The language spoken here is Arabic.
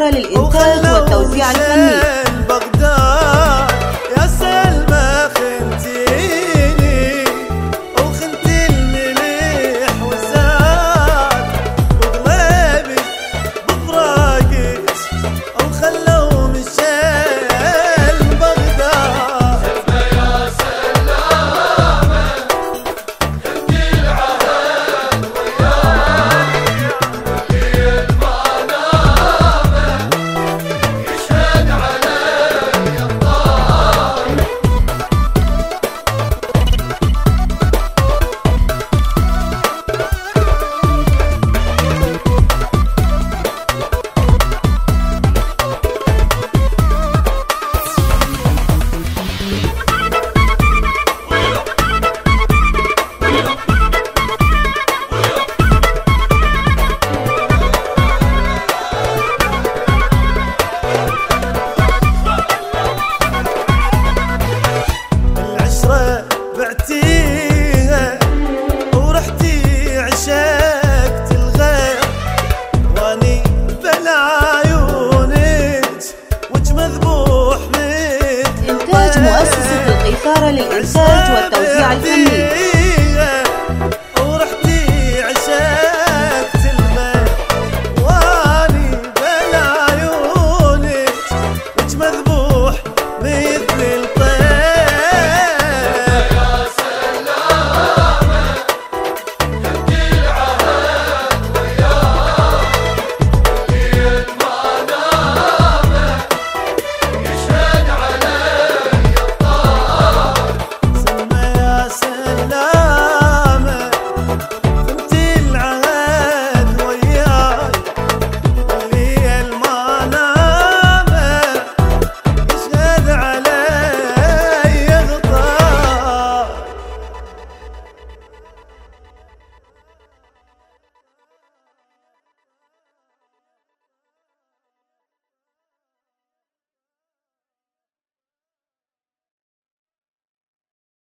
الإدارة للإنتاج والتوزيع الفني. إنتاج مؤسسة القيثارة للإنتاج والتوزيع الفني.